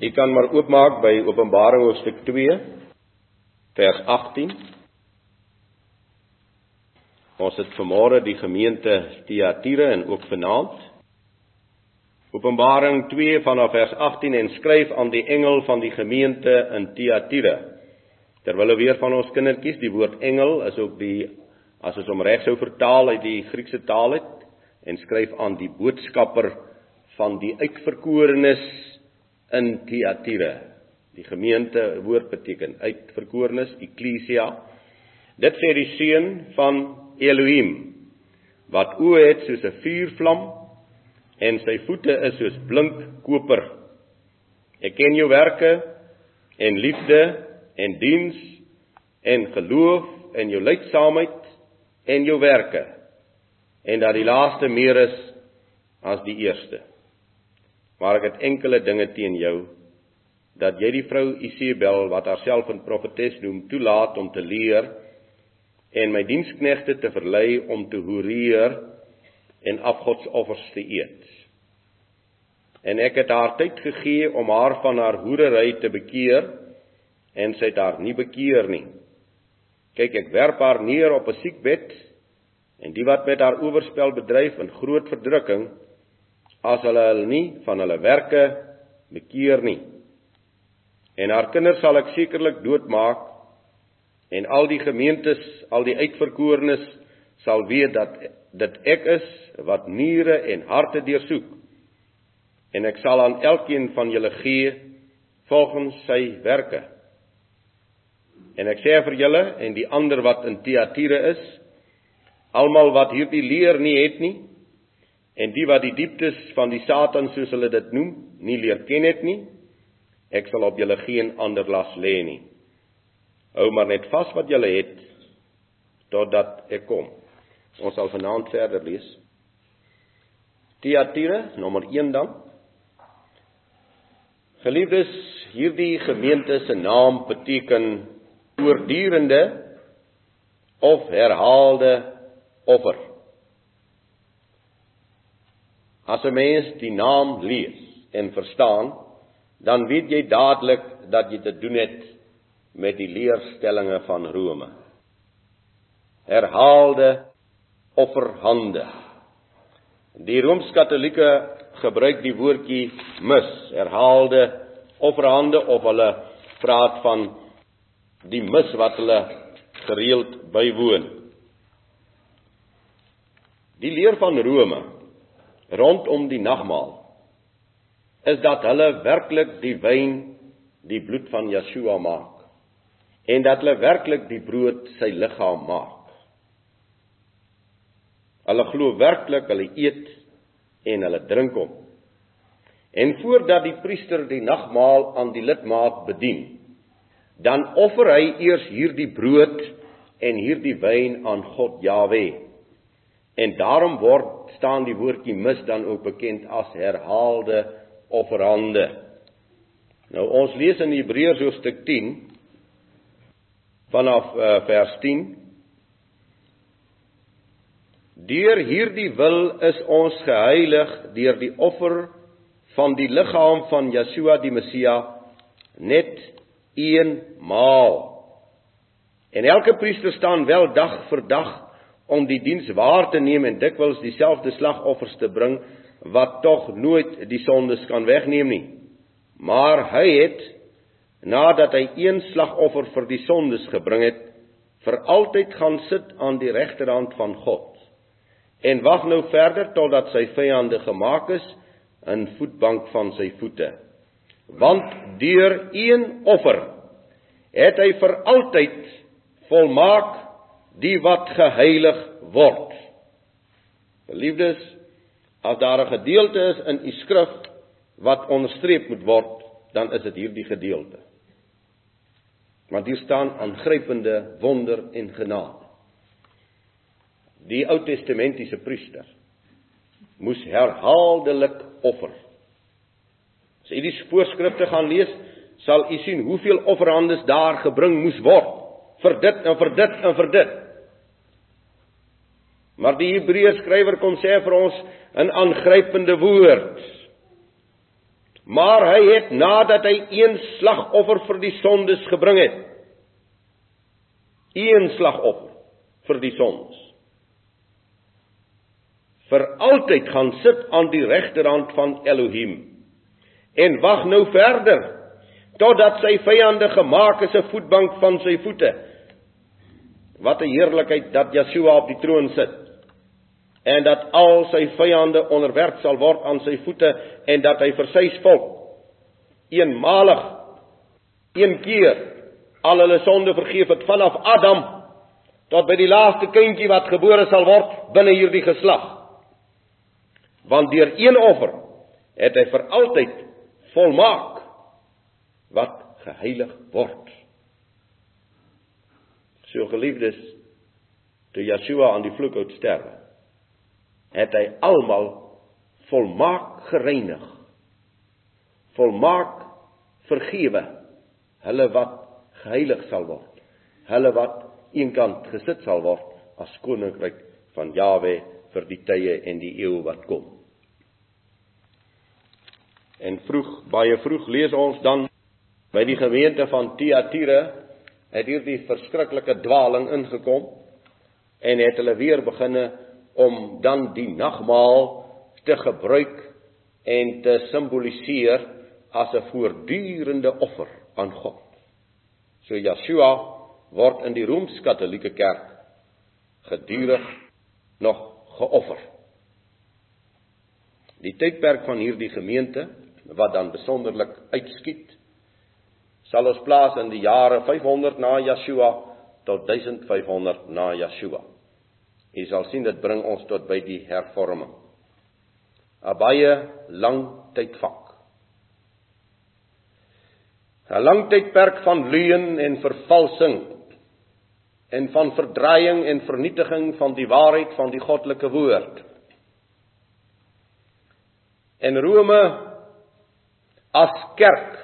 U kan maar oopmaak by Openbaring hoofstuk 2 vers 18. Ons het vanmôre die gemeente Thyatira en ook vanaand Openbaring 2 vanaf vers 18 en skryf aan die engel van die gemeente in Thyatira. Terwyl weer van ons kindertjies, die woord engel is ook die as ons hom reg sou vertaal uit die Griekse taal het en skryf aan die boodskapper van die uitverkorenes in Thyatira. Die gemeente woord beteken uitverkorenes, ekklesia. Dit sê die seun van Elohim wat oë het soos 'n vuurvlam en sy voete is soos blink koper. Ek ken jou werke en liefde en diens en geloof en jou lydsaamheid en jou werke en dat die laaste meer is as die eerste. Maar ek het enkele dinge teen jou dat jy die vrou Isebel wat haarself 'n profetes noem toelaat om te leer en my diensknegte te verlei om te hoereer en afgodsoffers te eet. En ek het haar tyd gegee om haar van haar hoerery te bekeer en sy het haar nie bekeer nie. Kyk, ek werp haar neer op 'n siekbed en die wat met haar oorspel bedryf in groot verdrukking as hulle hulle nie van hulle werke bekeer nie. En haar kinders sal ek sekerlik doodmaak en al die gemeentes, al die uitverkorenes sal weet dat dit ek is wat niere en harte deursoek. En ek sal aan elkeen van julle gee volgens sy werke. En ek sê vir julle en die ander wat in Thyatira is, almal wat hierdie leer nie het nie, en die wat die dieptes van die Satan soos hulle dit noem, nie leer ken het nie, ek sal op julle geen ander las lê nie. Hou maar net vas wat julle het totdat ek kom. Ons sal vanaand verder lees. Thyatira nommer 1 dan. Geliefdes, hierdie gemeente se naam beteken oordurende of herhaalde offer. As 'n mens die naam lees en verstaan, dan weet jy dadelik dat jy te doen het met die leerstellings van Rome. Herhaalde offerhande. Die Rooms-Katolieke gebruik die woordjie mis, herhaalde offerhande of hulle praat van die mis wat hulle gereeld bywoon. Die leer van Rome rondom die nagmaal is dat hulle werklik die wyn die bloed van Yeshua maak en dat hulle werklik die brood sy liggaam maak. Hulle glo werklik hulle eet en hulle drink hom. En voordat die priester die nagmaal aan die lidmaat bedien, dan offer hy eers hierdie brood en hierdie wyn aan God Jahwe. En daarom word staan die woordjie mis dan ook bekend as herhaalde offerande. Nou ons lees in Hebreërs hoofstuk 10 vanaf uh, vers 10 Deur hierdie wil is ons geheilig deur die offer van die liggaam van Yeshua die Messia net eenmaal. En elke priester staan wel dag vir dag om die diens waar te neem en dikwels dieselfde slagoffers te bring wat tog nooit die sondes kan wegneem nie. Maar hy het nadat hy een slagoffer vir die sondes gebring het, vir altyd gaan sit aan die regterhand van God en wag nou verder totdat sy vyande gemaak is in voetbank van sy voete. Want deur een offer het hy vir altyd volmaak die wat geheilig word. Geliefdes, as daar 'n gedeelte is in u skrif wat onderstreep moet word, dan is dit hierdie gedeelte. Want hier staan aangrypende wonder en genade. Die Ou Testamentiese priester moes herhaaldelik offer. As u die voorskrifte gaan lees, sal u sien hoeveel offerhandes daar gebring moes word vir dit en vir dit en vir dit. Maar die Hebreërs skrywer kom sê vir ons 'n aangrypende woord. Maar hy het nadat hy een slagoffer vir die sondes gebring het, een slagoffer vir die sondes vir altyd gaan sit aan die regterhand van Elohim en wag nou verder totdat sy vyande gemaak is 'n voetbank van sy voete. Wat 'n heerlikheid dat Yeshua op die troon sit en dat al sy vyande onderwerp sal word aan sy voete en dat hy vir sy volk eenmalig een keer al hulle sonde vergeef het vanaf Adam tot by die laaste kindjie wat gebore sal word binne hierdie geslag want deur een offer het hy vir altyd volmaak wat geheilig word. So geliefdes, toe Yeshua aan die vloekhout sterwe, het hy almal volmaak gereinig. Volmaak vergewe hulle wat geheilig sal word. Hulle wat eenkant gesit sal word as koninkryk van Jawe vir die tye en die eeu wat kom. En vroeg, baie vroeg lees ons dan by die gemeente van Thyatira het hierdie verskriklike dwaling ingekom en het hulle weer beginne om dan die nagmaal te gebruik en te simboliseer as 'n voortdurende offer aan God. So Yeshua word in die Rooms-Katolieke Kerk gedurig nog geoffer. Die tydperk van hierdie gemeente wat dan besonderlik uitskiet sal ons plaas in die jare 500 na Yeshua tot 1500 na Yeshua. Jy sal sien dit bring ons tot by die hervorming. 'n Baie lang tydvak. 'n Lang tydperk van leuen en vervalsing en van verdraaiing en vernietiging van die waarheid van die goddelike woord. En Rome as kerk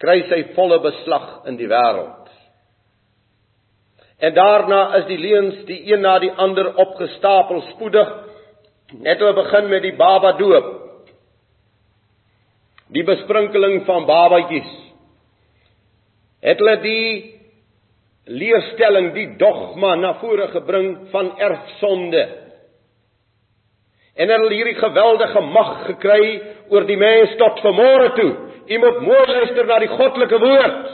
kry sy volle beslag in die wêreld. En daarna is die leuns die een na die ander opgestapel spoedig. Net ons begin met die baba doop. Die besprinkeling van babatjies. Het hulle die leerstelling, die dogma na vore gebring van erfsonde. En hulle hierdie geweldige mag gekry oor die mens tot vanmôre toe. U moet mooi luister na die goddelike woord.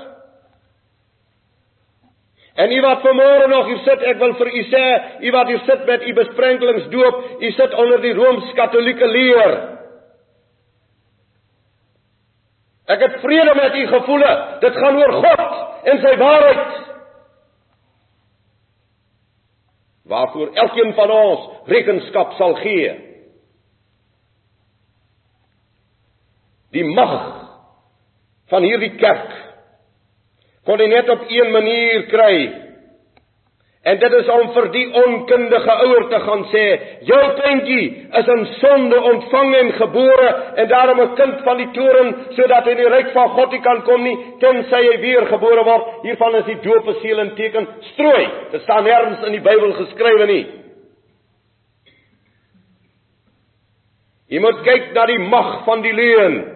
En u wat vanmôre nog hier sit, ek wil vir u sê, u wat hier sit met u besprenkelingsdoop, u sit onder die rooms-katolieke leer. Ek het vrede met u gevoele. Dit gaan oor God en sy waarheid. Waarvoor elkeen van ons rekenskap sal gee. Die mag van hierdie kerk kon hy net op een manier kry. En dit is om vir die onkundige ouer te gaan sê, jou kindjie is in sonde ontvang en gebore en daarom 'n kind van die toren sodat hy in die ryk van God nie kan kom nie tensy hy weer gebore word. Hiervan is die doop 'n seël en teken strooi. Dit staan nêrens in die Bybel geskrywe nie. Jy moet kyk na die mag van die leuen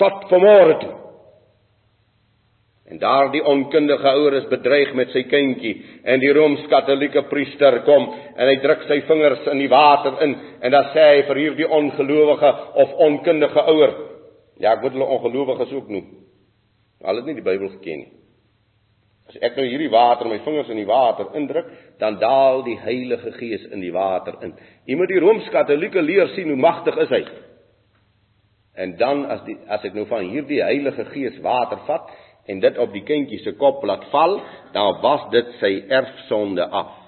tot vanmôre toe. En daardie onkundige ouer is bedreig met sy kindjie en die rooms-katolieke priester kom en hy druk sy vingers in die water in en dan sê hy vir hierdie ongelowige of onkundige ouer, ja ek moet hulle ongelowiges ook noem. Hulle het nie die Bybel geken nie. As ek nou hierdie water my vingers in die water indruk, dan daal die Heilige Gees in die water in. Jy moet die rooms-katolieke leer sien hoe magtig is hy. En dan as die as ek nou van hierdie Heilige Gees water vat en dit op die kindjie se kop laat val, dan was dit sy erfsonde af.